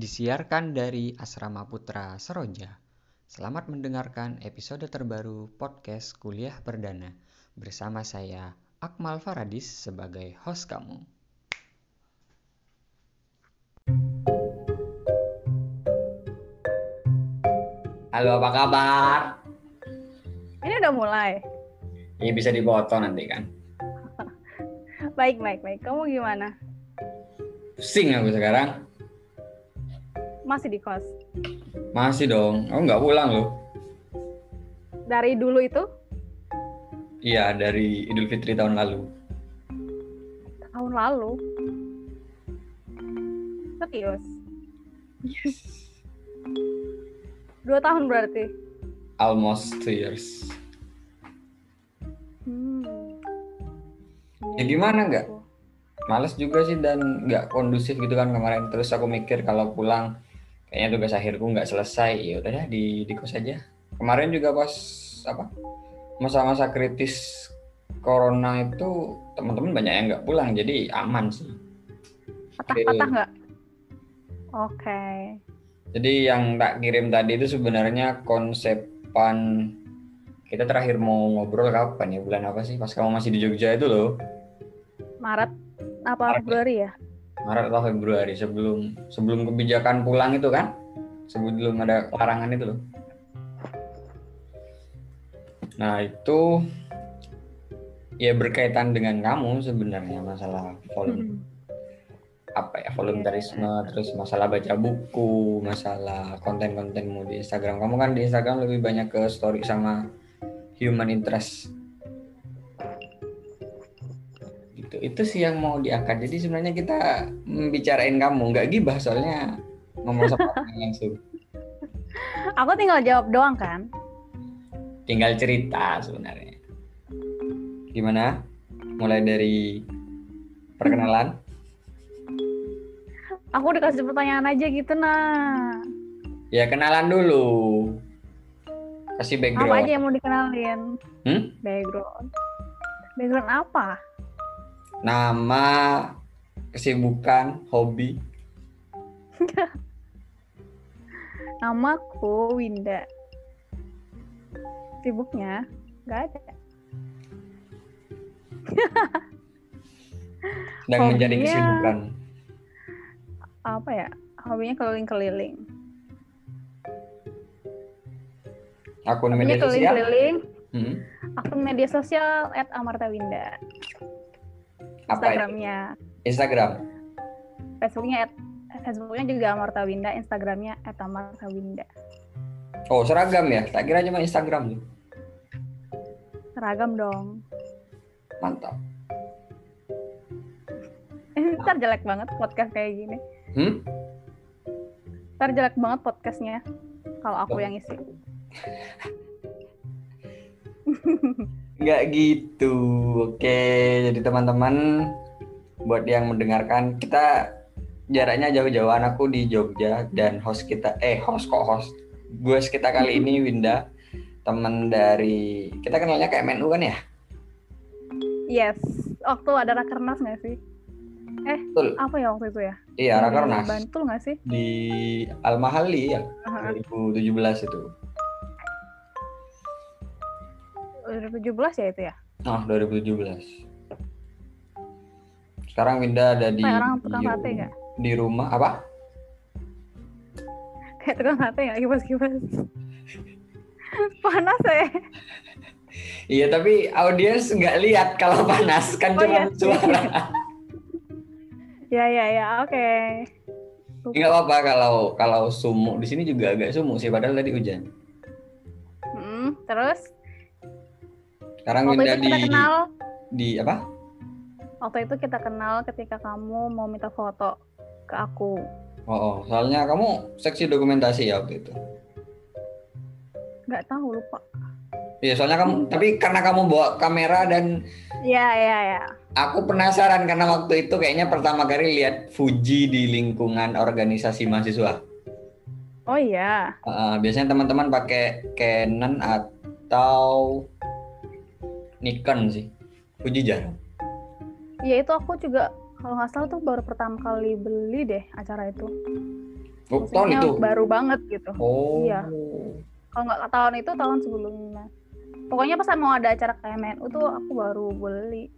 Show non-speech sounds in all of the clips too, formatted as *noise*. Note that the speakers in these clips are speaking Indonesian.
Disiarkan dari Asrama Putra Seroja. Selamat mendengarkan episode terbaru podcast Kuliah Perdana bersama saya Akmal Faradis sebagai host kamu. Halo, apa kabar? Ini udah mulai. Ini bisa dipoto nanti kan. *laughs* Baik, baik, baik. Kamu gimana? Pusing aku sekarang. Masih di kos. Masih dong. Aku nggak pulang loh. Dari dulu itu Iya, dari Idul Fitri tahun lalu. tahun lalu. Serius. Yes. Dua tahun berarti. Almost two years. Hmm. Ya gimana nggak? Males juga sih dan nggak kondusif gitu kan kemarin. Terus aku mikir kalau pulang kayaknya tugas akhirku nggak selesai. Ya udah dah di di kos aja. Kemarin juga pas apa masa-masa kritis corona itu teman-teman banyak yang nggak pulang jadi aman sih. Patah-patah nggak? Oke. Jadi yang tak kirim tadi itu sebenarnya konsepan kita terakhir mau ngobrol kapan ya bulan apa sih pas kamu masih di Jogja itu loh Maret apa. Februari ya? Maret atau Februari sebelum sebelum kebijakan pulang itu kan? Sebelum ada larangan itu loh. Nah itu ya berkaitan dengan kamu sebenarnya masalah volun apa ya volunteerisme terus masalah baca buku masalah konten-kontenmu di Instagram. Kamu kan di Instagram lebih banyak ke story sama human interest itu sih yang mau diangkat jadi sebenarnya kita membicarain kamu nggak gibah soalnya ngomong sama *laughs* langsung Aku tinggal jawab doang kan? tinggal cerita sebenarnya gimana mulai dari perkenalan Aku dikasih pertanyaan aja gitu nah. ya kenalan dulu kasih Apa background aja yang mau dikenalin? Hmm? Background. Background apa? Nama kesibukan hobi *laughs* Namaku Winda. Sibuknya nggak ada. dan menjadi kesibukan Apa ya? Hobinya keliling-keliling. akun media sosial keliling-keliling. Hmm? Akun media sosial @amartawinda. apa itu? Instagramnya, Instagram Facebooknya at, Facebooknya juga Amarta Winda, Instagramnya @amartawinda. oh seragam ya tak kira cuma Instagram tuh Seragam dong. mantap Ntar jelek banget podcast kayak gini. hmm? Ntar jelek banget podcastnya kalau aku Oh. yang isi. *laughs* Nggak gitu. Oke, jadi teman-teman buat yang mendengarkan kita jaraknya jauh-jauhan aku di Jogja dan host kita eh host kok host. Gue kita kali ini Winda, teman dari kita kenalnya kayak MNU kan ya? Yes, waktu ada rakernas nggak sih? Betul. Apa ya waktu itu ya? Iya, Rakernas Bantul nggak sih? di Al-Mahali ya Aha, 2017 itu. 2017 ya itu ya? Oh, 2017. Sekarang Winda ada di Kayak orang tukang sate nggak? di rumah apa? Kayak tukang sate nggak? Kipas-kipas. *laughs* Panas ya? Iya, tapi audiens nggak lihat kalau panas kan Oh, cuma iya. suara. *laughs* Ya ya ya, oke. Nggak apa-apa kalau kalau sumuk di sini juga agak sumuk sih padahal tadi hujan. Hmm, terus Sekarang waktu Winda itu di kenal. di apa? waktu itu kita kenal ketika kamu mau minta foto ke aku. Oh, oh, soalnya kamu seksi dokumentasi ya waktu itu. nggak tahu lupa. Iya, soalnya kamu tapi karena kamu bawa kamera dan ya ya ya aku penasaran karena waktu itu kayaknya pertama kali lihat Fuji di lingkungan organisasi mahasiswa. oh iya. Uh, biasanya teman-teman pakai Canon atau Nikon sih. Fuji jarang. ya itu aku juga kalau nggak salah tuh baru pertama kali beli deh acara itu Oh, tahun itu. baru banget gitu. Oh. Iya. Kalau nggak tahun itu tahun sebelumnya. Pokoknya pas mau ada acara KMNU tuh aku baru beli.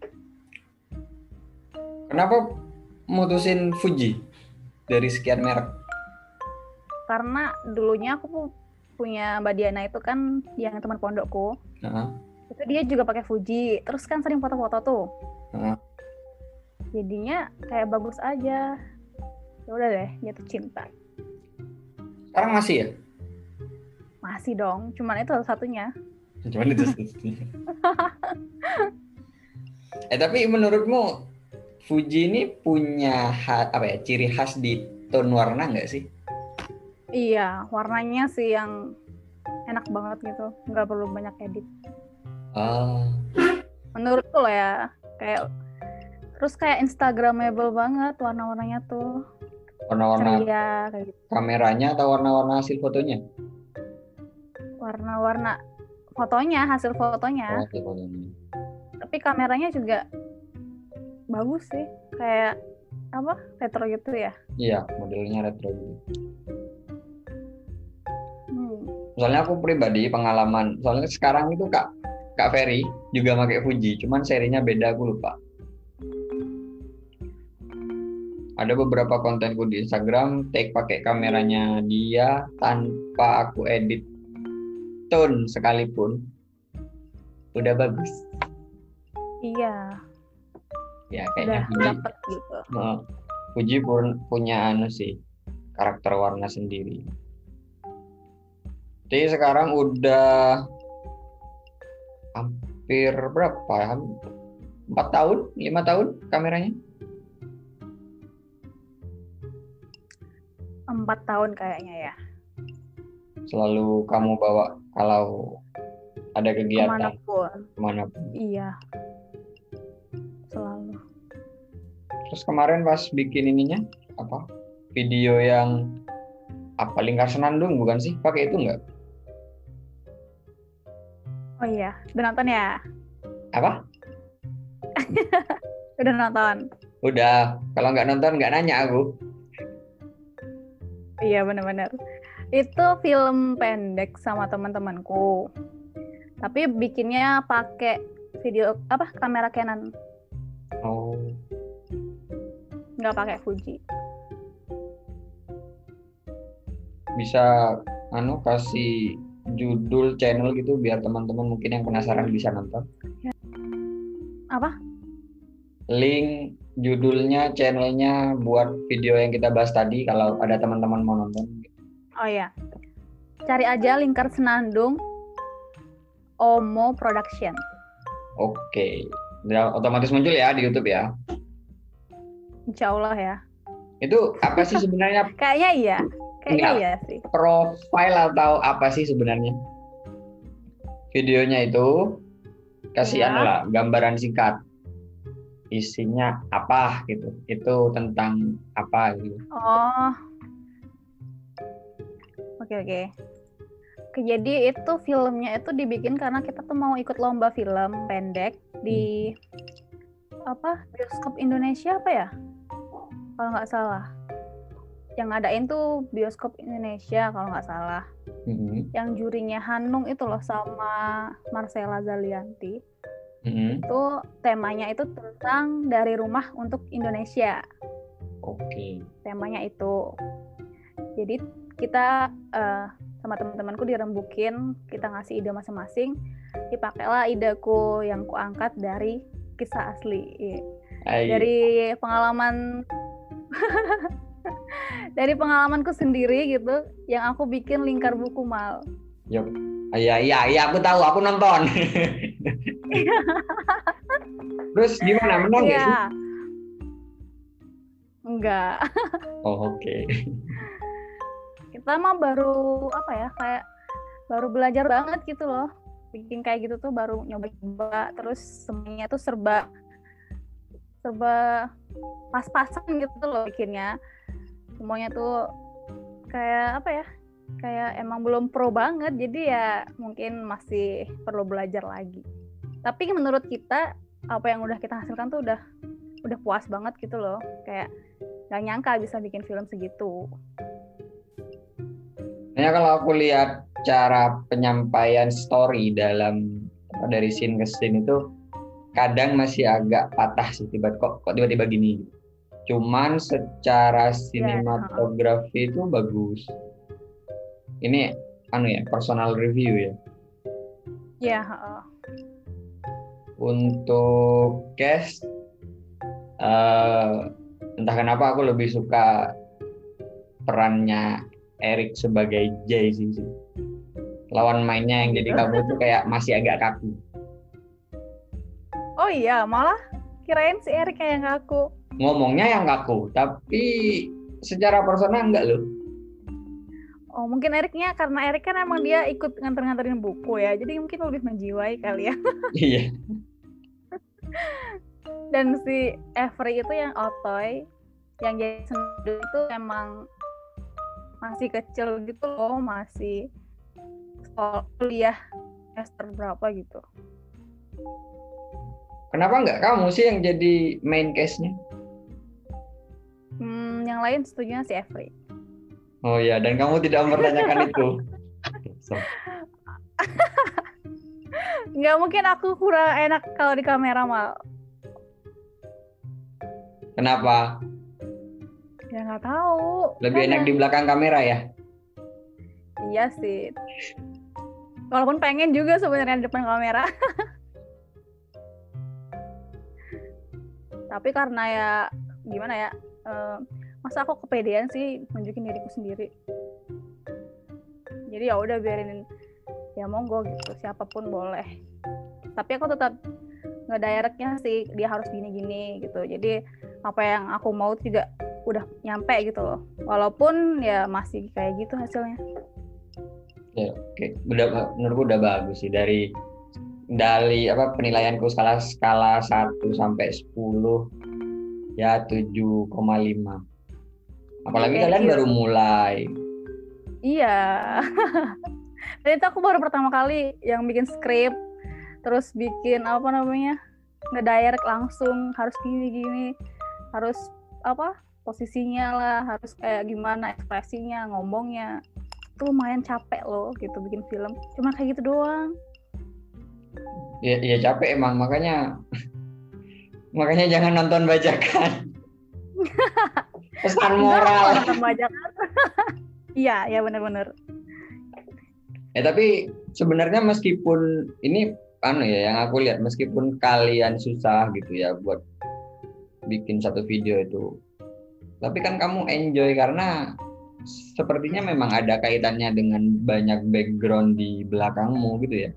Kenapa mutusin Fuji dari sekian merek? Karena dulunya aku pu- punya Mbak Diana itu kan yang teman pondokku. Heeh. Itu dia juga pakai Fuji. Terus kan sering foto-foto tuh. Heeh. Jadinya kayak bagus aja. Ya udah deh, jatuh cinta. Sekarang masih ya? Masih dong, cuman itu satunya. Cuman itu *laughs* satunya. eh tapi menurutmu Fuji ini punya apa ya ciri khas di tone warna nggak sih? Iya, warnanya sih yang enak banget gitu. Nggak perlu banyak edit. Ah, Menurutku loh ya, kayak terus kayak instagramable banget warna-warnanya tuh. warna-warna Ceria kayak gitu. kameranya atau warna-warna hasil fotonya? Warna-warna fotonya, hasil fotonya. Oh, hasil fotonya. Tapi kameranya juga bagus sih. Kayak apa? Retro gitu ya. Iya, modelnya retro gitu. Hmm. Soalnya aku pribadi pengalaman, soalnya sekarang itu Kak Kak Ferry juga pakai Fuji, cuman serinya beda aku lupa. Ada beberapa kontenku di Instagram take pakai kameranya dia tanpa aku edit tone sekalipun udah bagus. Iya, Ya udah kayaknya Fuji, dapet gitu. Fuji pun punya anu sih karakter warna sendiri. Jadi sekarang udah hampir berapa ya? Empat tahun, lima tahun kameranya? Empat tahun kayaknya ya. Selalu kamu bawa kalau ada kegiatan Ke mana pun. ke mana pun. Iya. Selalu. Terus kemarin pas bikin ininya apa? Video yang apa lingkar senandung bukan sih? Pakai itu nggak? Oh iya, udah nonton ya? Apa? *laughs* Udah nonton. Udah. Kalau nggak nonton nggak nanya aku. Iya bener-bener. Itu film pendek sama teman-temanku. Tapi bikinnya pakai video apa kamera Canon, Oh. nggak pakai Fuji. bisa anu kasih judul channel gitu biar teman-teman mungkin yang penasaran bisa nonton. Apa? Link judulnya channelnya buat video yang kita bahas tadi kalau ada teman-teman mau nonton. Oh iya. Cari aja lingkar senandung Omo Production. Oke. Udah otomatis muncul ya di YouTube ya. Insya Allah ya. Itu apa sih sebenarnya *laughs* Kayaknya iya. Kayaknya iya sih. profile atau apa sih sebenarnya? Videonya itu kasih Ya. lah gambaran singkat. Isinya apa gitu. Itu tentang apa gitu. Oh. Oke oke. Oke, Jadi itu filmnya itu dibikin karena kita tuh mau ikut lomba film pendek di apa bioskop Indonesia apa ya? Kalau nggak salah. Yang ngadain tuh bioskop Indonesia kalau nggak salah. Mhm. Yang jurinya Hanung itu loh sama Marcella Zalianti. Mhm. Itu temanya itu tentang dari rumah untuk Indonesia. Oke. temanya itu. Jadi kita eh, sama teman-temanku dirembukin, kita ngasih ide masing-masing, dipakailah ideku yang kuangkat dari kisah asli. Ai, Dari pengalaman *laughs* dari pengalamanku sendiri gitu, yang aku bikin lingkar buku mal. Iya iya iya aku tahu aku nonton. *laughs* Terus gimana menang nggak sih? Iya. Enggak. *laughs* Oh oke. Kita mah baru apa ya, kayak baru belajar banget gitu loh. Bikin kayak gitu tuh baru nyoba-nyoba, terus semuanya tuh serba serba pas-pasan gitu loh bikinnya. Semuanya tuh kayak apa ya? Kayak emang belum pro banget, jadi ya mungkin masih perlu belajar lagi. Tapi menurut kita apa yang udah kita hasilkan tuh udah udah puas banget gitu loh. Kayak gak nyangka bisa bikin film segitu. Nah, kalau aku lihat cara penyampaian story dalam dari scene ke scene itu kadang masih agak patah sih tiba kok kok tiba-tiba gini. Cuman secara sinematografi itu bagus. Ini anu ya personal review ya. Ya. Uh. Untuk cast, uh, entah kenapa aku lebih suka perannya Eric sebagai Jay sih. Lawan mainnya yang jadi kamu tuh kayak masih agak kaku. Oh iya, malah kirain si Eric yang kaku. Ngomongnya yang kaku, tapi secara personal enggak loh. Oh mungkin Ericnya karena Eric kan emang dia ikut nganter-nganterin buku ya, jadi mungkin lebih menjiwai kali ya. *laughs* Iya. dan si Avery itu yang otoy yang jadi sendu itu emang masih kecil gitu loh masih kuliah semester berapa gitu kenapa nggak kamu sih yang jadi main case-nya? Hmm, yang lain setuju si Avery oh ya dan kamu tidak mempertanyakan *laughs* itu. Nggak mungkin aku kurang enak kalau di kamera mal. Kenapa? Ya nggak tahu. Lebih enak di belakang kamera ya? Iya sih. Walaupun pengen juga sebenarnya di depan kamera *laughs* tapi karena ya gimana ya uh, masa aku kepedean sih nunjukin diriku sendiri. Jadi ya udah biarin ya monggo gitu siapa pun boleh. Tapi aku tetap ngedirectnya sih dia harus gini-gini gitu. Jadi apa yang aku mau juga udah nyampe gitu loh. Walaupun ya masih kayak gitu hasilnya. Ya oke. Udah menurutku udah bagus sih dari dari apa penilaianku skala skala 1 sampai 10 ya 7,5 apalagi ya, kalian iya. baru mulai. Iya. *laughs* Dan itu aku baru pertama kali yang bikin skrip terus bikin apa namanya ngedirect langsung harus gini gini harus apa posisinya lah harus kayak gimana ekspresinya ngomongnya. Itu lumayan capek loh gitu bikin film. Cuma kayak gitu doang ya, ya capek emang makanya makanya jangan nonton bajakan *laughs* pesan moral nonton bajakan *laughs* iya ya benar-benar Ya tapi sebenarnya meskipun ini anu ya yang aku lihat meskipun kalian susah gitu ya buat bikin satu video itu. Tapi kan kamu enjoy karena sepertinya memang ada kaitannya dengan banyak background di belakangmu gitu ya.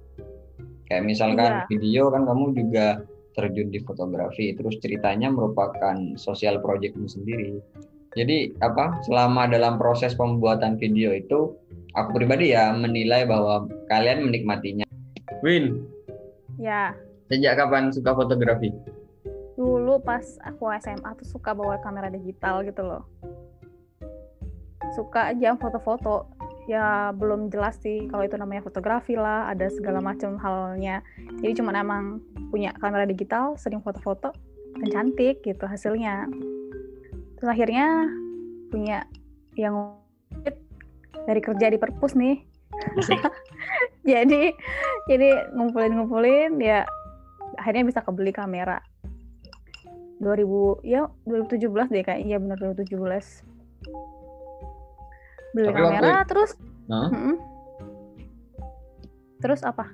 Kayak misalkan iya. video kan kamu juga terjun di fotografi, terus ceritanya merupakan sosial projectmu sendiri. Jadi apa selama dalam proses pembuatan video itu aku pribadi ya menilai bahwa kalian menikmatinya. Win. Ya. Sejak kapan suka fotografi? Dulu pas aku SMA tuh suka bawa kamera digital gitu loh. Suka aja foto-foto. Ya belum jelas sih kalau itu namanya fotografi lah, ada segala macam halnya. Jadi cuma emang punya kamera digital, sering foto-foto dan cantik gitu hasilnya. Terus akhirnya punya yang dari kerja di perpus nih *laughs* jadi jadi ngumpulin ngumpulin ya akhirnya bisa kebeli kamera 2000 ya 2017 deh kayak iya benar 2017 beli Tapi kamera waktu... terus huh? mm -mm. terus apa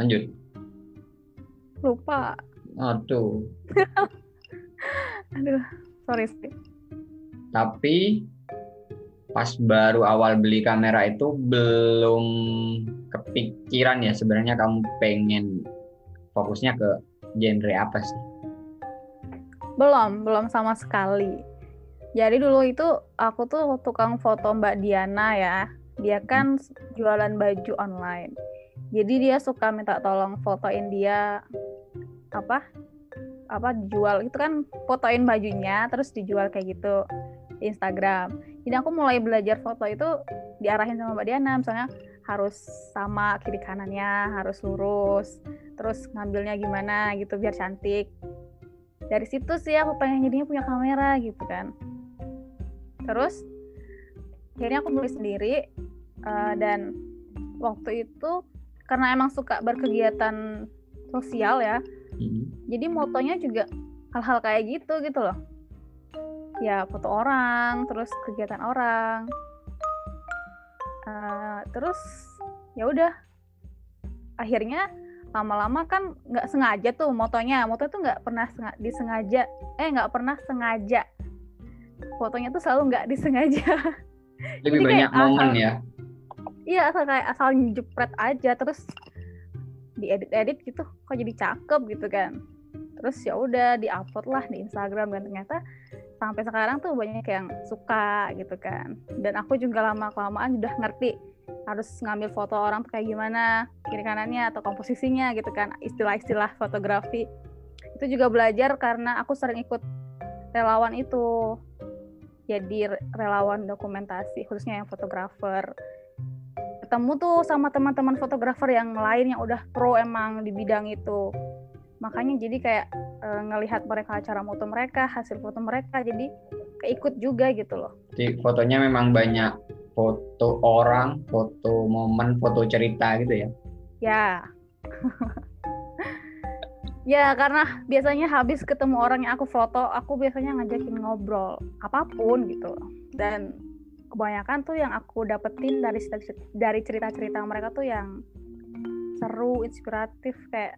lanjut lupa aduh *laughs* aduh sorry sih tapi pas baru awal beli kamera itu belum kepikiran ya sebenarnya kamu pengen fokusnya ke genre apa sih? Belum, belum sama sekali. Jadi dulu itu aku tuh tukang foto Mbak Diana ya. Dia kan jualan baju online. Jadi dia suka minta tolong fotoin dia apa? Apa jual itu kan fotoin bajunya terus dijual kayak gitu di Instagram jadi aku mulai belajar foto itu diarahin sama Mbak Diana misalnya harus sama kiri kanannya harus lurus terus ngambilnya gimana gitu biar cantik dari situ sih aku pengen jadinya punya kamera gitu kan terus akhirnya aku beli sendiri Uh, dan waktu itu karena emang suka berkegiatan sosial ya hmm. jadi motonya juga hal-hal kayak gitu gitu loh. Ya foto orang terus kegiatan orang. Uh, terus ya udah. Akhirnya lama-lama kan nggak sengaja tuh motonya. Moto tuh nggak pernah disengaja eh nggak pernah sengaja fotonya tuh selalu nggak disengaja. *laughs* Lebih Jadi banyak momen asal, ya? Iya asal kayak asal jepret aja terus diedit-edit gitu kok jadi cakep gitu kan. Terus ya udah diupload lah di Instagram dan ternyata sampai sekarang tuh banyak yang suka gitu kan. Dan aku juga lama kelamaan udah ngerti harus ngambil foto orang tuh kayak gimana kiri kanannya atau komposisinya gitu kan istilah-istilah fotografi. Itu juga belajar karena aku sering ikut relawan itu jadi relawan dokumentasi khususnya yang fotografer. Ketemu tuh sama teman-teman fotografer yang lain yang udah pro emang di bidang itu. Makanya jadi kayak e, ngelihat mereka acara foto mereka hasil foto mereka jadi keikut juga gitu loh. Di fotonya memang banyak foto orang foto momen foto cerita gitu ya? Ya *laughs* ya karena biasanya habis ketemu orang yang aku foto aku biasanya ngajakin ngobrol apa pun gitu dan kebanyakan tuh yang aku dapetin dari dari cerita-cerita mereka tuh yang seru, inspiratif kayak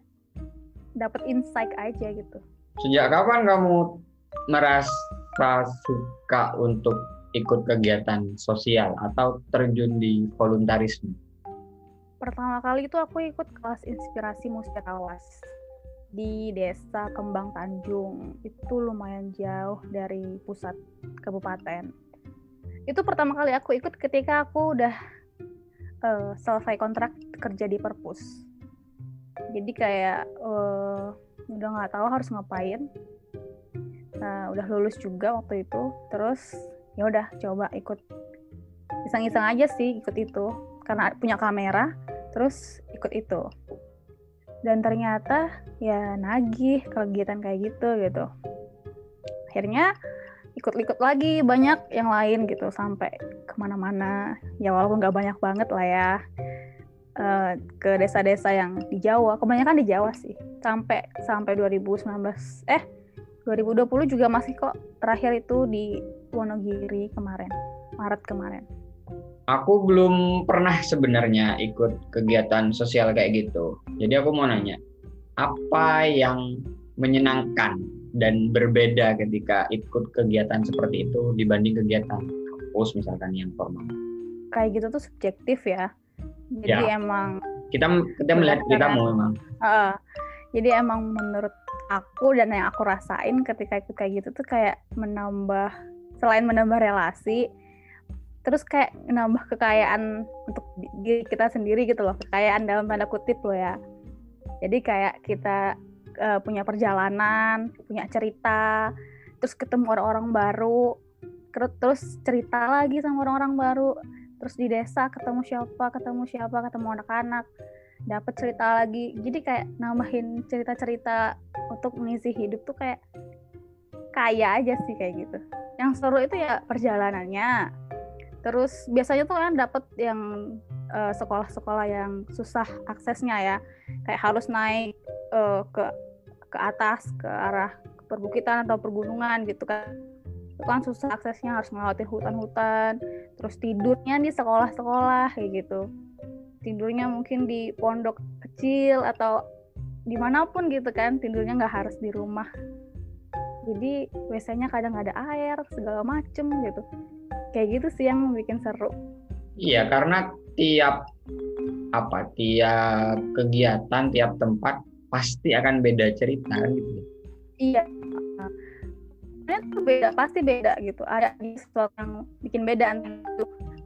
dapet insight aja gitu. Sejak kapan kamu merasa suka untuk ikut kegiatan sosial atau terjun di voluntarisme? Pertama kali itu aku ikut kelas inspirasi musyarawas di desa Kembang Tanjung. Itu lumayan jauh dari pusat kabupaten. Itu pertama kali aku ikut ketika aku udah uh, selesai kontrak kerja di perpus. Jadi kayak uh, udah nggak tahu harus ngapain. Uh, udah lulus juga waktu itu. Terus ya udah coba ikut. Iseng-iseng aja sih ikut itu. Karena punya kamera terus ikut itu dan ternyata ya nagih kegiatan kayak gitu gitu. Akhirnya ikut-ikut lagi banyak yang lain gitu sampai ke mana-mana. Ya walaupun nggak banyak banget lah ya uh, ke desa-desa yang di Jawa. Kebanyakan di Jawa sih. Sampai sampai 2019 eh 2020 juga masih kok terakhir itu di Wonogiri kemarin Maret kemarin aku belum pernah sebenarnya ikut kegiatan sosial kayak gitu jadi aku mau nanya apa yang menyenangkan dan berbeda ketika ikut kegiatan seperti itu dibanding kegiatan kampus misalkan yang formal. Kayak gitu tuh subjektif ya. Jadi ya. emang kita kita melihat kita mau memang. Uh, jadi emang menurut aku dan yang aku rasain ketika ikut kayak gitu tuh kayak menambah selain menambah relasi terus kayak menambah kekayaan untuk diri kita sendiri gitu loh kekayaan dalam tanda kutip loh ya jadi kayak kita uh, punya perjalanan, punya cerita, terus ketemu orang-orang baru, terus cerita lagi sama orang-orang baru, terus di desa ketemu siapa, ketemu siapa, ketemu anak-anak, dapat cerita lagi. Jadi kayak nambahin cerita-cerita untuk mengisi hidup tuh kayak kaya aja sih kayak gitu. Yang seru itu ya perjalanannya. Terus biasanya tuh kan dapat yang eh, sekolah-sekolah uh, yang susah aksesnya ya, kayak harus naik uh, ke ke atas ke arah perbukitan atau pergunungan gitu kan. Itu kan susah aksesnya harus melewati hutan-hutan. Terus tidurnya di sekolah-sekolah kayak gitu. Tidurnya mungkin di pondok kecil atau di mana pun gitu kan tidurnya nggak harus di rumah. Jadi biasanya kadang nggak ada air segala macem gitu kayak gitu sih yang bikin seru. Iya karena tiap apa tiap kegiatan tiap tempat pasti akan beda cerita gitu. Iya. Itu beda pasti beda gitu. Ada sesuatu yang bikin beda itu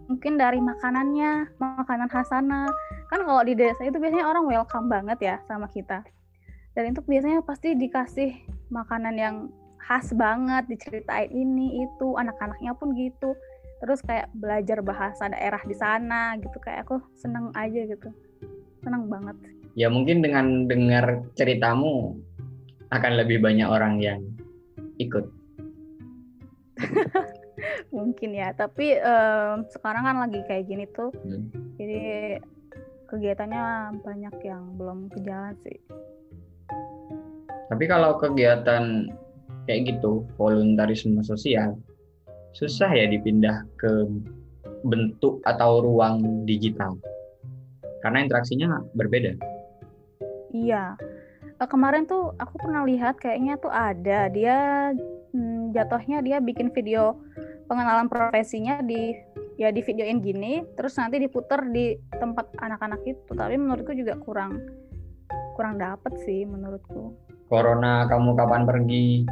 mungkin dari makanannya makanan khasana kan kalau di desa itu biasanya orang welcome banget ya sama kita. Dan itu biasanya pasti dikasih makanan yang khas banget diceritain ini itu anak-anaknya pun gitu. Terus kayak belajar bahasa daerah di sana gitu kayak aku seneng aja gitu. Seneng banget. Ya mungkin dengan dengar ceritamu akan lebih banyak orang yang ikut. *laughs* mungkin ya tapi em, sekarang kan lagi kayak gini tuh. Hmm. jadi kegiatannya banyak yang belum berjalan sih. Tapi kalau kegiatan kayak gitu, voluntarisme sosial, susah ya dipindah ke bentuk atau ruang digital. Karena interaksinya berbeda. iya Eh, kemarin tuh aku pernah lihat kayaknya tuh ada dia hmm, jatuhnya dia bikin video pengenalan profesinya di ya di videoin gini terus nanti diputer di tempat anak-anak itu tapi menurutku juga kurang kurang dapet sih menurutku Corona, kamu kapan pergi?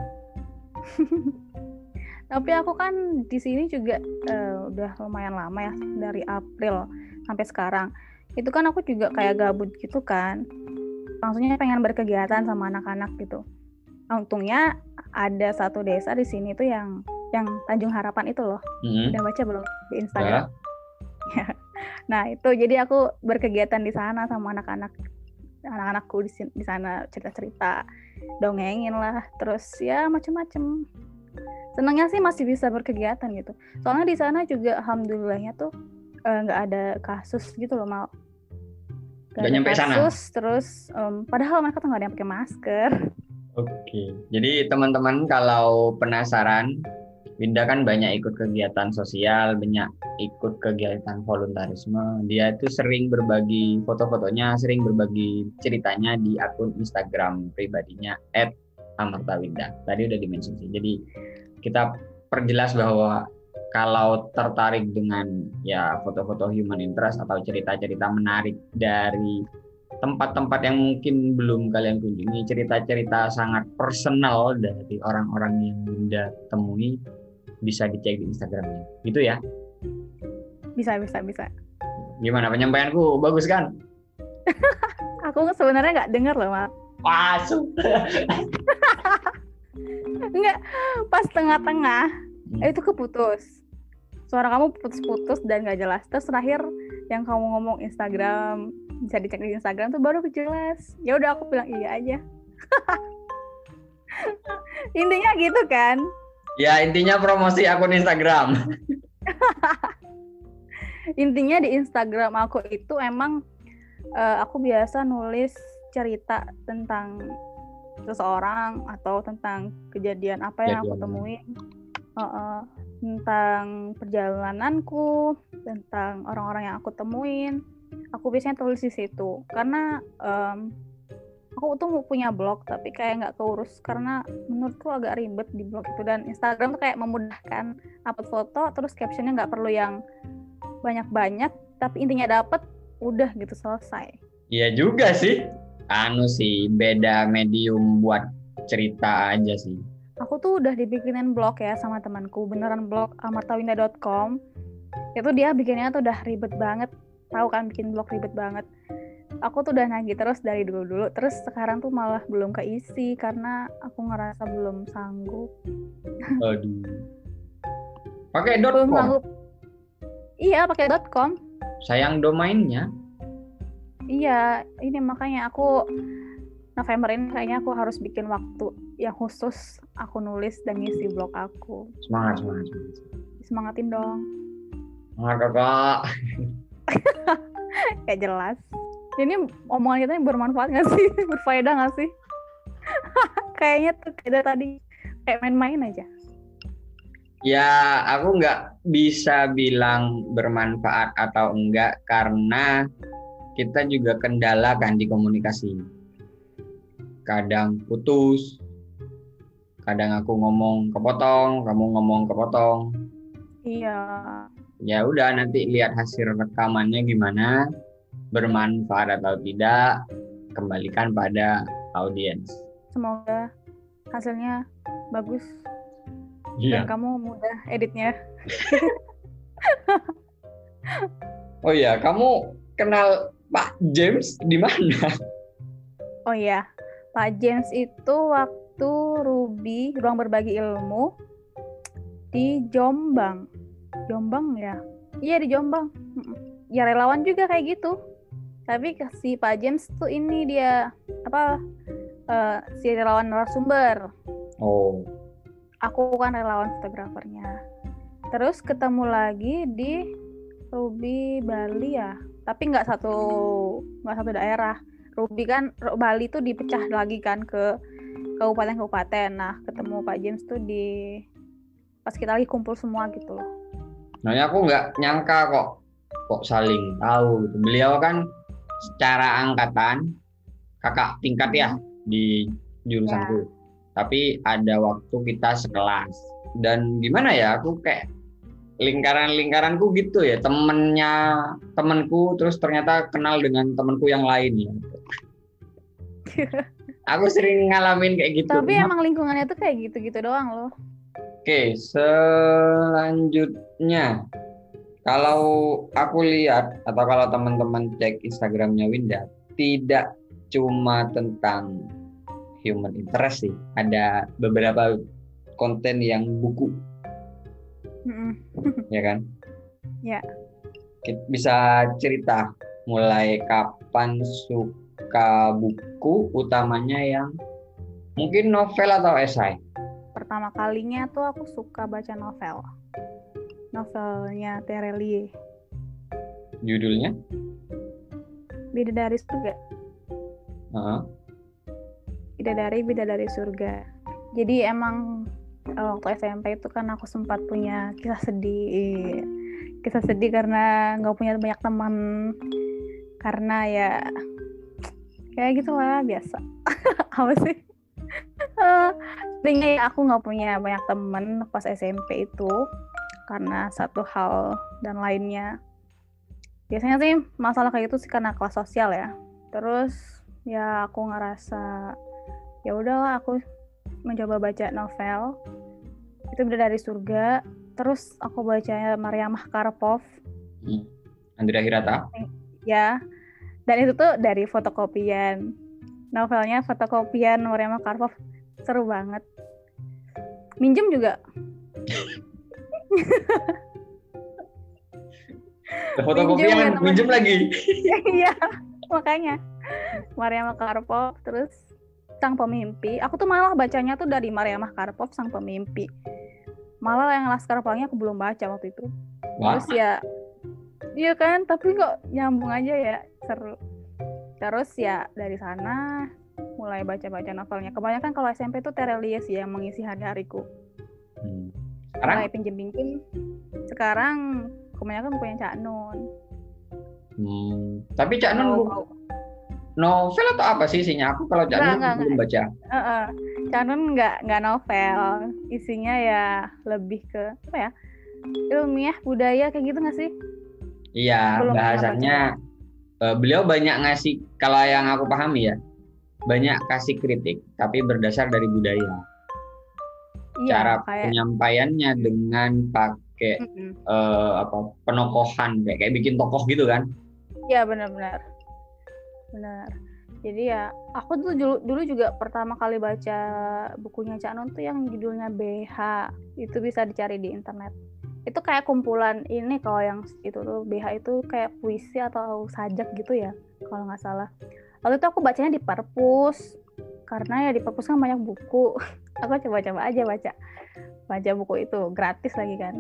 *laughs* Tapi aku kan di sini juga eh, udah lumayan lama ya dari April sampai sekarang. Itu kan aku juga kayak gabut gitu kan. Langsungnya pengen berkegiatan sama anak-anak gitu. Nah, untungnya ada satu desa di sini tuh yang yang Tanjung Harapan itu loh. Hmm. Udah baca belum di Instagram? *laughs* Nah, itu jadi aku berkegiatan di sana sama anak-anak anak-anakku di di sana cerita-cerita, dongengin lah, terus ya macem-macem. Senangnya sih masih bisa berkegiatan gitu. Soalnya di sana juga alhamdulillahnya tuh eh, nggak ada kasus gitu loh, mau. Nggak nyampe sana? kasus, terus em, padahal mereka tuh nggak ada yang pakai masker. Oke. Jadi teman-teman kalau penasaran, Winda kan banyak ikut kegiatan sosial, banyak ikut kegiatan voluntarisme. Dia itu sering berbagi foto-fotonya, sering berbagi ceritanya di akun Instagram pribadinya @amartawinda. Tadi udah dimention sih. Jadi kita perjelas bahwa kalau tertarik dengan ya foto-foto human interest atau cerita-cerita menarik dari tempat-tempat yang mungkin belum kalian kunjungi, cerita-cerita sangat personal dari orang-orang yang Bunda temui bisa dicek di Instagramnya. Gitu ya. Bisa bisa bisa. Gimana penyampaianku? Bagus kan? *laughs* Aku sebenarnya nggak denger loh, Mak. Masuk. *laughs* Enggak, pas tengah-tengah Hmm. itu keputus. Suara kamu putus-putus dan gak jelas. Terus terakhir yang kamu ngomong Instagram bisa dicek di Instagram tuh baru jelas. Ya udah aku bilang iya aja. *laughs* Intinya gitu kan. Ya intinya promosi akun Instagram. *laughs* Intinya di Instagram aku itu emang eh, aku biasa nulis cerita tentang seseorang atau tentang kejadian apa yang aku Kejadian. temuin. Heeh. tentang perjalananku, tentang orang-orang yang aku temuin. Aku biasanya tulis di situ karena em, aku tuh mau punya blog tapi kayak nggak keurus karena menurutku agak ribet di blog itu dan Instagram tuh kayak memudahkan upload foto terus captionnya nggak perlu yang banyak-banyak tapi intinya dapet udah gitu selesai. Iya juga sih. Anu sih beda medium buat cerita aja sih. Aku tuh udah dibikinin blog ya sama temanku, beneran blog amartawinda.com. Itu dia bikinnya tuh udah ribet banget. Tahu kan bikin blog ribet banget. Aku tuh udah nagih terus dari dulu-dulu, terus sekarang tuh malah belum keisi karena aku ngerasa belum sanggup. Aduh. Pakai dot com. sanggup. Iya, pakai .com. Sayang domainnya. Iya, ini makanya aku November ini kayaknya aku harus bikin waktu yang khusus aku nulis dan ngisi blog aku. Semangat, semangat, semangat. Semangatin dong. Semangat kakak. *laughs* Kayak jelas. Ini omongan kita ini bermanfaat gak sih? *laughs* Berfaedah gak sih? *laughs* Kayaknya tuh kayak tadi kayak main-main aja. Ya, aku nggak bisa bilang bermanfaat atau enggak karena kita juga kendala kan di komunikasi. Kadang putus, kadang aku ngomong kepotong, kamu ngomong kepotong. Iya. Ya udah nanti lihat hasil rekamannya gimana, bermanfaat atau tidak, kembalikan pada audiens. Semoga hasilnya bagus Iya. dan kamu mudah editnya. *laughs* Oh iya, kamu kenal Pak James di mana? Oh iya, Pak James itu waktu Ruby ruang berbagi ilmu di Jombang. Jombang ya? Iya di Jombang. Ya relawan juga kayak gitu. Tapi si Pak James tuh ini dia apa eh, si relawan narasumber. Oh, Aku kan relawan fotografernya. terus ketemu lagi di Ruby Bali ya tapi nggak satu nggak satu daerah Ruby kan Bali tuh dipecah lagi kan ke kabupaten-kabupaten nah ketemu Pak James tuh di pas kita lagi kumpul semua gitu loh Nah, aku nggak nyangka kok kok saling tahu gitu. Beliau kan secara angkatan kakak tingkat ya di jurusanku. Tapi ada waktu kita sekelas. Dan gimana ya, aku kayak lingkaran-lingkaranku gitu ya, temennya temenku terus ternyata kenal dengan temenku yang lain ya. *laughs* aku sering ngalamin kayak gitu. Tapi emang lingkungannya tuh kayak gitu-gitu doang loh. Oke, selanjutnya kalau aku lihat atau kalau teman-teman cek Instagramnya Winda, tidak cuma tentang human interest sih, ada beberapa konten yang buku, *laughs* ya kan? Ya. Bisa cerita mulai kapan suka buku, utamanya yang mungkin novel atau esai? Pertama kalinya tuh aku suka baca novel. Novelnya Terelie. Judulnya? Bidadari Surga. Uh-huh. Bidadari Bidadari Surga. Jadi emang waktu SMP itu kan aku sempat punya kisah sedih. Kisah sedih karena nggak punya banyak teman. Karena ya kayak gitu lah biasa. *laughs* Apa sih? *laughs* Sebenarnya ya aku nggak punya banyak temen pas SMP itu karena satu hal dan lainnya. Biasanya sih masalah kayak gitu sih karena kelas sosial ya. Terus ya aku ngerasa ya udahlah aku mencoba baca novel itu udah dari surga. Terus aku baca Mariamah Karpov. Hmm. Andrea Hirata. Ya. Dan itu tuh dari fotokopian. Novelnya fotokopian Mariamah Karpov seru banget. Minjem juga. Fotokopian minjem, minjem lagi. *laughs* Iya makanya. Maria Karpov terus sang pemimpi. Aku tuh malah bacanya tuh dari Maria Karpov sang pemimpi. Malah yang Laskar Pelangi aku belum baca waktu itu. Wah. terus ya iya kan tapi kok nyambung aja ya seru. Terus ya dari sana mulai baca-baca novelnya. Kebanyakan kalau SMP tuh Terelie sih yang mengisi hari-hariku. Hmm. Sekarang? Mulai pinjem-pinjem. Sekarang kebanyakan punya Cak Nun. Hmm. Tapi Cak Nun oh, novel atau apa sih isinya? Aku kalau Cak Nun belum baca. Uh -uh. Cak Nun nggak nggak novel. Isinya ya lebih ke apa ya? Ilmiah budaya kayak gitu nggak sih? Iya, belum bahasanya uh, beliau banyak ngasih kalau yang aku pahami ya banyak kasih kritik tapi berdasar dari budaya. Iya, cara kayak... penyampaiannya dengan pakai mm -hmm. uh, apa penokohan kayak kayak bikin tokoh gitu kan? Iya benar-benar benar. Jadi ya aku tuh dulu, dulu juga pertama kali baca bukunya Cak Non tuh yang judulnya BH itu bisa dicari di internet. Itu kayak kumpulan ini kalau yang itu tuh BH itu kayak puisi atau sajak gitu ya kalau nggak salah waktu itu aku bacanya di perpus karena ya di perpus kan banyak buku. *laughs* Aku coba-coba aja baca baca buku itu gratis lagi kan.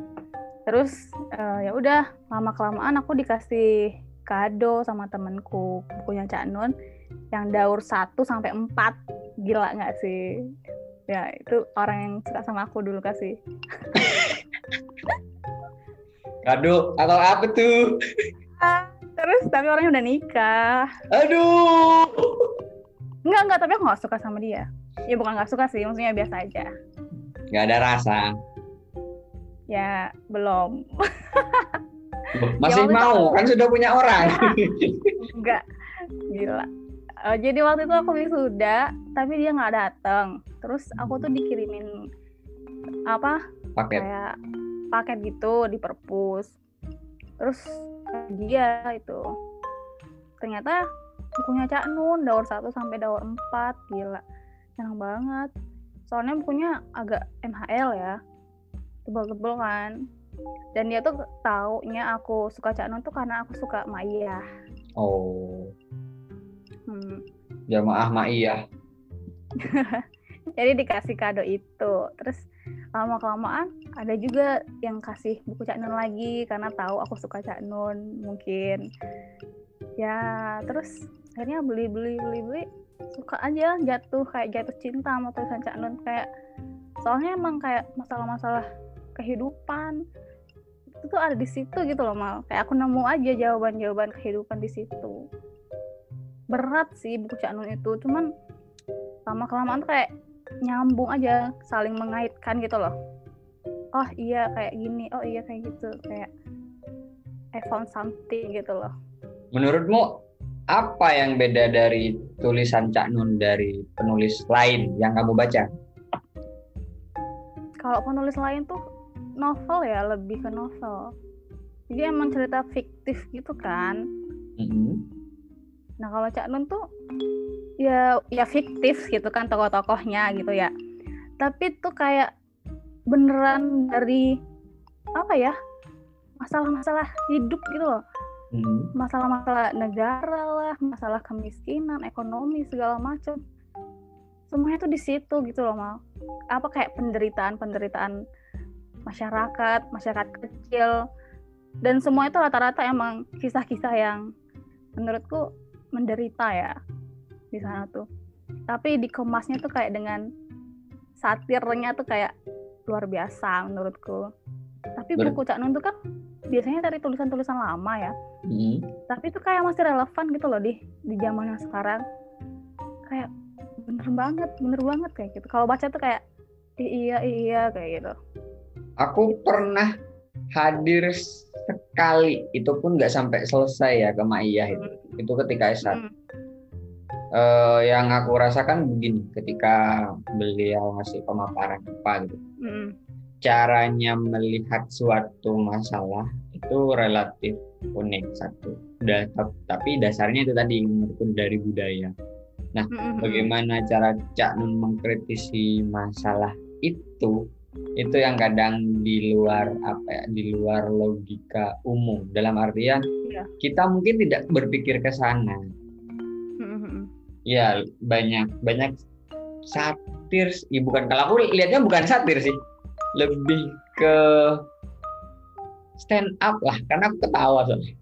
Terus uh, ya udah lama kelamaan aku dikasih kado sama temenku bukunya Cak Nun yang daur 1 sampai 4 gila nggak sih? Ya itu orang yang suka sama aku dulu kasih. *laughs* Kado atau apa tuh? *laughs* Ah, Terus tapi orangnya udah nikah. Aduh. Enggak enggak tapi aku nggak suka sama dia. Ya bukan nggak suka sih, maksudnya biasa aja. Nggak ada rasa. Ya belum. *laughs* Masih ya, mau kan sudah punya orang. *laughs* enggak, gila. Uh, jadi waktu itu aku wisuda, tapi dia nggak datang. Terus aku tuh dikirimin apa? Paket. Kayak paket gitu di perpus. Terus dia itu ternyata bukunya Cak Nun daur 1 sampai daur 4 gila. Senang banget. Soalnya bukunya agak MHL ya. Tebel-tebel kan. Dan dia tuh taunya aku suka Cak Nun tuh karena aku suka Maya oh. Hmm. jamaah Maya *laughs* jadi dikasih kado itu. Terus lama kelamaan ada juga yang kasih buku Cak Nun lagi karena tahu aku suka Cak Nun mungkin. Ya terus akhirnya beli beli beli beli suka aja jatuh kayak jatuh cinta sama tulisan Cak Nun kayak soalnya emang kayak masalah-masalah kehidupan itu tuh ada di situ gitu loh mal. Kayak aku nemu aja jawaban-jawaban kehidupan di situ. Berat sih buku Cak Nun itu cuman lama kelamaan kayak nyambung aja saling mengaitkan gitu loh. Oh iya kayak gini. Oh iya kayak gitu. Kayak I found something gitu loh. Menurutmu apa yang beda dari tulisan Cak Nun dari penulis lain yang kamu baca? Kalau penulis lain tuh novel ya lebih ke novel. Jadi emang cerita fiktif gitu kan. Mm-hmm. Nah kalau Cak Nun tuh ya ya fiktif gitu kan tokoh-tokohnya gitu ya. Tapi tuh kayak beneran dari apa ya masalah-masalah hidup gitu loh. Mm-hmm. masalah-masalah negara lah masalah kemiskinan ekonomi segala macam. Semuanya tuh di situ gitu loh mal. Apa kayak penderitaan penderitaan masyarakat masyarakat kecil. Dan semua itu rata-rata emang kisah-kisah yang menurutku menderita ya di sana tuh. Tapi dikemasnya tuh kayak dengan satirnya tuh kayak luar biasa menurutku. Tapi Ber buku Cak Nun tuh kan biasanya dari tulisan-tulisan lama ya. Mm-hmm. tapi itu kayak masih relevan gitu loh di di zaman yang sekarang. Kayak bener banget bener banget kayak gitu. Kalau baca tuh kayak iya iya kayak gitu. Aku pernah hadir sekali. Itu pun nggak sampai selesai ya ke Maiyah itu. Hmm. Itu ketika S1 hmm. uh, yang aku rasakan begini ketika beliau ngasih pemaparan apa gitu hmm. caranya melihat suatu masalah itu relatif unik satu udah tapi dasarnya itu tadi menurutku dari budaya nah hmm. bagaimana cara Cak Nun mengkritisi masalah itu itu yang kadang di luar apa ya di luar logika umum. Dalam artian ya. kita mungkin tidak berpikir ke sana. Mm-hmm. ya banyak banyak satir ya bukan kalau aku lihatnya bukan satir sih. Lebih ke stand up lah karena aku ketawa soalnya.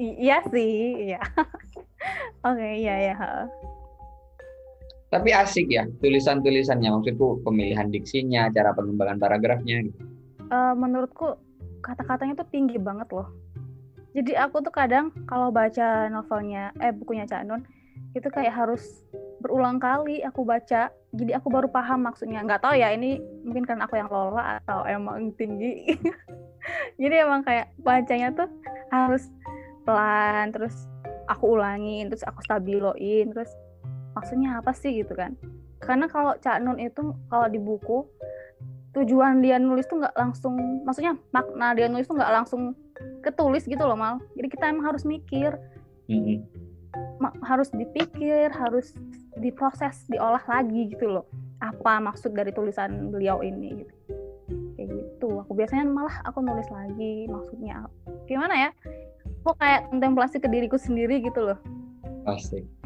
Iya sih iya. *laughs* Oke okay, iya ya tapi asik ya tulisan-tulisannya. Maksudku pemilihan diksinya cara pengembangan paragrafnya gitu. Uh, menurutku kata-katanya tuh tinggi banget loh. Jadi aku tuh kadang kalau baca novelnya eh bukunya Cak Nun itu kayak harus berulang kali aku baca. Jadi aku baru paham maksudnya. Nggak tahu ya ini mungkin karena aku yang lola atau emang tinggi. *laughs* Jadi emang kayak bacanya tuh harus pelan terus aku ulangin terus aku stabiloin terus maksudnya apa sih gitu kan. Karena kalau Cak Nun itu kalau di buku tujuan dia nulis tuh nggak langsung maksudnya makna dia nulis tuh nggak langsung ketulis gitu loh mal. Jadi kita emang harus mikir. Mm-hmm. harus dipikir harus diproses diolah lagi gitu loh. Apa maksud dari tulisan beliau ini gitu. Kayak gitu. Aku biasanya malah aku nulis lagi maksudnya. Gimana ya? Aku kayak kontemplasi ke diriku sendiri gitu loh. Pasti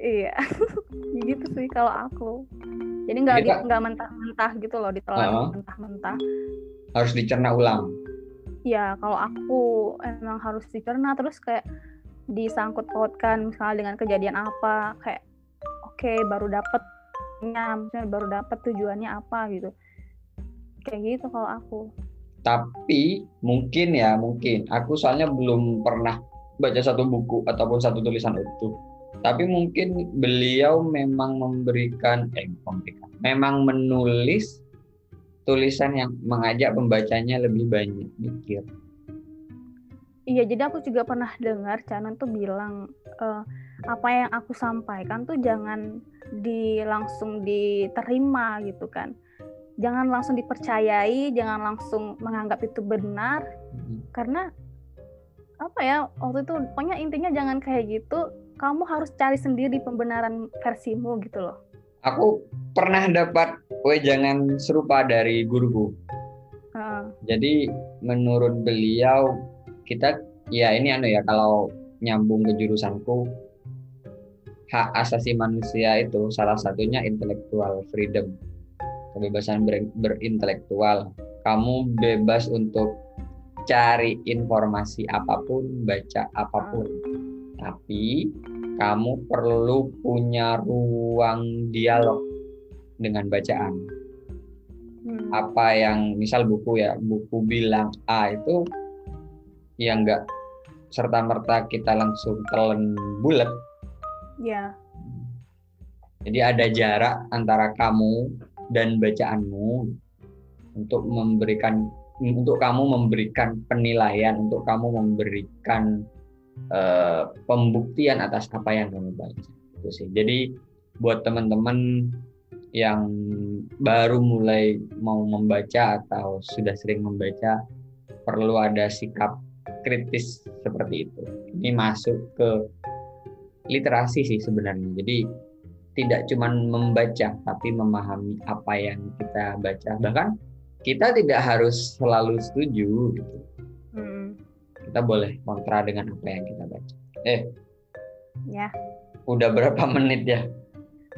iya. *laughs* Gitu sih kalau aku. Jadi nggak nggak mentah-mentah gitu loh ditelan uh, mentah-mentah. Harus dicerna ulang. Ya kalau aku emang harus dicerna terus kayak disangkut pautkan misalnya dengan kejadian apa kayak oke okay, baru dapet misalnya baru dapet tujuannya apa gitu. Kayak gitu kalau aku. Tapi mungkin ya mungkin. Aku soalnya belum pernah baca satu buku ataupun satu tulisan utuh tapi mungkin beliau memang memberikan eh memberikan memang menulis tulisan yang mengajak pembacanya lebih banyak mikir. Iya jadi aku juga pernah dengar Canan tuh bilang uh, apa yang aku sampaikan tuh jangan di langsung diterima gitu kan. Jangan langsung dipercayai jangan langsung menganggap itu benar. Hmm. karena apa ya waktu itu pokoknya intinya jangan kayak gitu kamu harus cari sendiri pembenaran versimu gitu loh. Aku pernah dapat wejangan serupa dari guruku. Uh. Jadi menurut beliau kita ya ini anu ya kalau nyambung ke jurusanku hak asasi manusia itu salah satunya intellectual freedom. kebebasan ber, berintelektual. Kamu bebas untuk cari informasi apa pun, baca apa pun. Tapi kamu perlu punya ruang dialog dengan bacaan. Hmm. Apa yang misal buku ya, buku bilang A itu yang enggak serta merta kita langsung telan bulat. Ya. Jadi ada jarak antara kamu dan bacaanmu untuk memberikan untuk kamu memberikan penilaian, untuk kamu memberikan uh, pembuktian atas apa yang kamu baca. Itu sih. Jadi buat teman-teman yang baru mulai mau membaca atau sudah sering membaca perlu ada sikap kritis seperti itu. Ini masuk ke literasi sih sebenarnya. Jadi tidak cuma membaca tapi memahami apa yang kita baca. Bahkan kita tidak harus selalu setuju gitu. Kita boleh kontra dengan apa yang kita baca. Eh, Ya. udah berapa menit ya?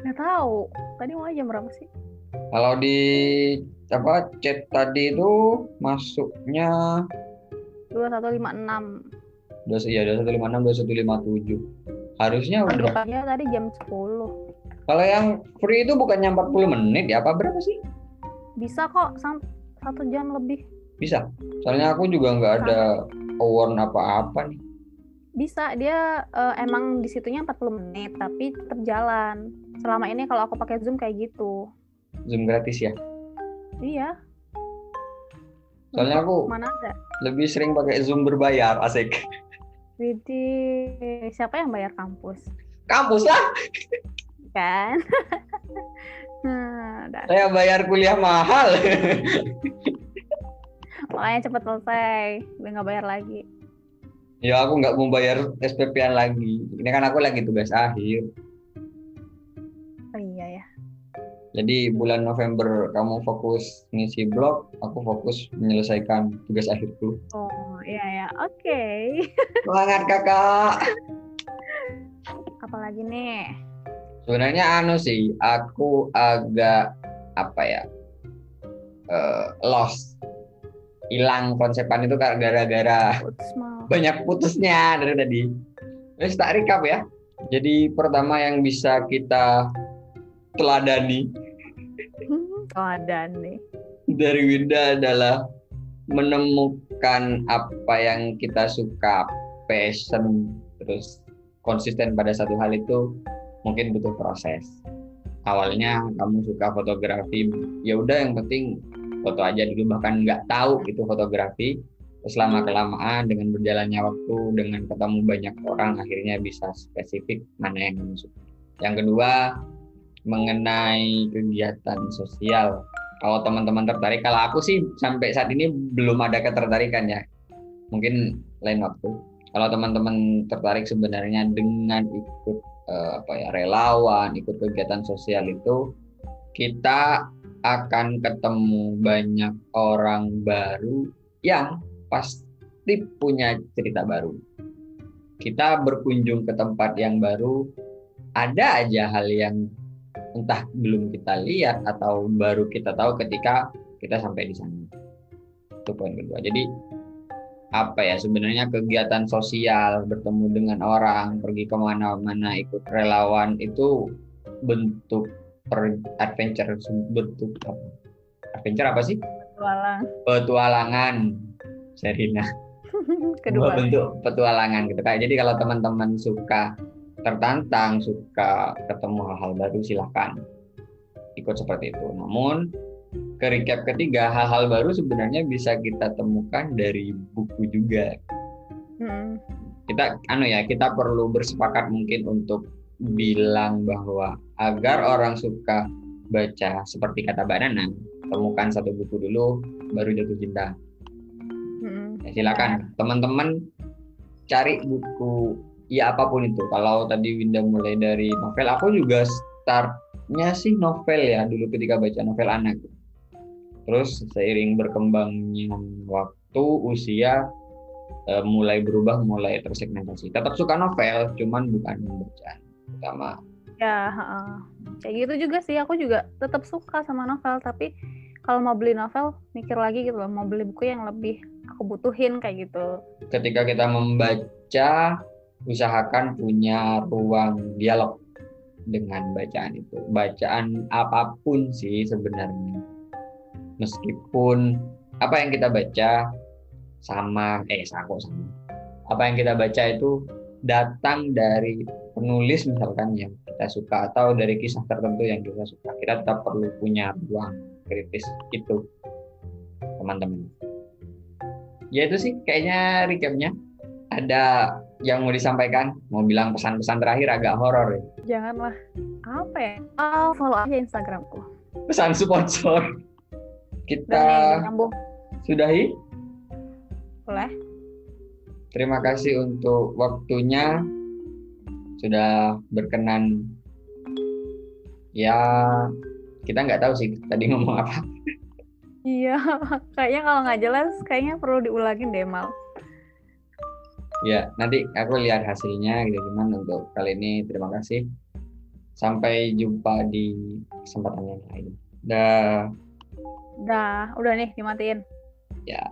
Nggak tahu. Tadi mau jam berapa sih? Kalau di apa chat tadi itu masuknya 2156. dua iya dua satu lima enam dua satu lima tujuh harusnya udah Anggapnya tadi jam 10. kalau yang free itu bukannya 40 menit ya apa berapa sih Bisa kok satu jam lebih. bisa soalnya aku juga nggak ada award apa-apa nih Bisa, dia eh, emang di situnya 40 menit, tapi tetap jalan. Selama ini kalau aku pakai Zoom kayak gitu. zoom gratis ya Iya. Soalnya aku- mana ada? lebih sering pakai zoom berbayar asik Widih, siapa yang bayar kampus? kampus lah Kan? *laughs* nah, saya bayar kuliah mahal *laughs* Makanya cepet selesai, biar nggak bayar lagi. ya aku nggak mau bayar SPP-an lagi ini kan aku lagi tugas akhir Oh iya ya. jadi bulan November kamu fokus ngisi blog aku fokus menyelesaikan tugas akhirku Oh iya ya, oke. *laughs* semangat kakak Apalagi nih? sebenarnya anu sih aku agak apa ya eh, lost hilang konsepan itu gara-gara banyak putusnya dari tadi. Terus tak recap ya. Jadi pertama yang bisa kita teladani *laughs* ada nih. dari Winda adalah menemukan apa yang kita suka passion terus konsisten pada satu hal itu mungkin butuh proses. Awalnya kamu suka fotografi ya udah yang penting foto aja dulu bahkan nggak tahu itu fotografi. Terus lama kelamaan dengan berjalannya waktu dengan ketemu banyak orang akhirnya bisa spesifik mana yang kamu suka yang kedua mengenai kegiatan sosial. Kalau teman-teman tertarik kalau aku sih sampai saat ini belum ada ketertarikan ya. Mungkin lain waktu. Kalau teman-teman tertarik sebenarnya dengan ikut eh, apa ya relawan ikut kegiatan sosial itu kita akan ketemu banyak orang baru yang pasti punya cerita baru kita berkunjung ke tempat yang baru ada aja hal yang entah belum kita lihat atau baru kita tahu ketika kita sampai di sana. Itu poin kedua. Jadi apa ya sebenarnya kegiatan sosial bertemu dengan orang pergi ke mana-mana ikut relawan itu bentuk per adventure bentuk apa? adventure apa sih Petualang. petualangan Serina *laughs* Kedua. Dua bentuk petualangan gitu kan. Jadi kalau teman-teman suka tertantang, suka ketemu hal-hal baru silahkan ikut seperti itu. Namun ke recap ketiga, hal-hal baru sebenarnya bisa kita temukan dari buku juga. Mm. Kita anu ya, kita perlu bersepakat mungkin untuk bilang bahwa agar orang suka baca seperti kata Mbak Nana, temukan satu buku dulu baru jatuh cinta. Ya, silakan teman-teman cari buku ya apa pun itu. Kalau tadi Winda mulai dari novel, aku juga startnya sih novel ya dulu ketika baca novel anak. Terus seiring berkembangnya waktu, usia eh, mulai berubah, mulai tersegmentasi. Tetap suka novel, cuman bukan bacaan utama Ya, heeh. kayak gitu juga sih. Aku juga tetap suka sama novel, tapi kalau mau beli novel mikir lagi gitu loh, mau beli buku yang lebih aku butuhin kayak gitu. Ketika kita membaca, usahakan punya ruang dialog dengan bacaan itu. Bacaan apa pun sih sebenarnya. Meskipun apa yang kita baca sama eh sama sama. Apa yang kita baca itu datang dari penulis misalkan yang kita suka atau dari kisah tertentu yang kita suka. Kita tetap perlu punya ruang kritis itu teman-teman. Ya itu sih kayaknya recapnya. Ada yang mau disampaikan? Mau bilang pesan-pesan terakhir agak horor ya? Janganlah. Apa ya? Oh, follow aja Instagramku. Pesan sponsor. Kita sudahi. Boleh? Terima kasih untuk waktunya. Sudah berkenan. Ya, kita nggak tahu sih tadi *laughs* ngomong apa. Iya, kayaknya kalau nggak jelas, kayaknya perlu diulangin deh, Mal. Ya, nanti aku lihat hasilnya gitu gimana untuk kali ini. Terima kasih. Sampai jumpa di kesempatan yang lain. Dah. Dah, udah nih dimatiin. Ya.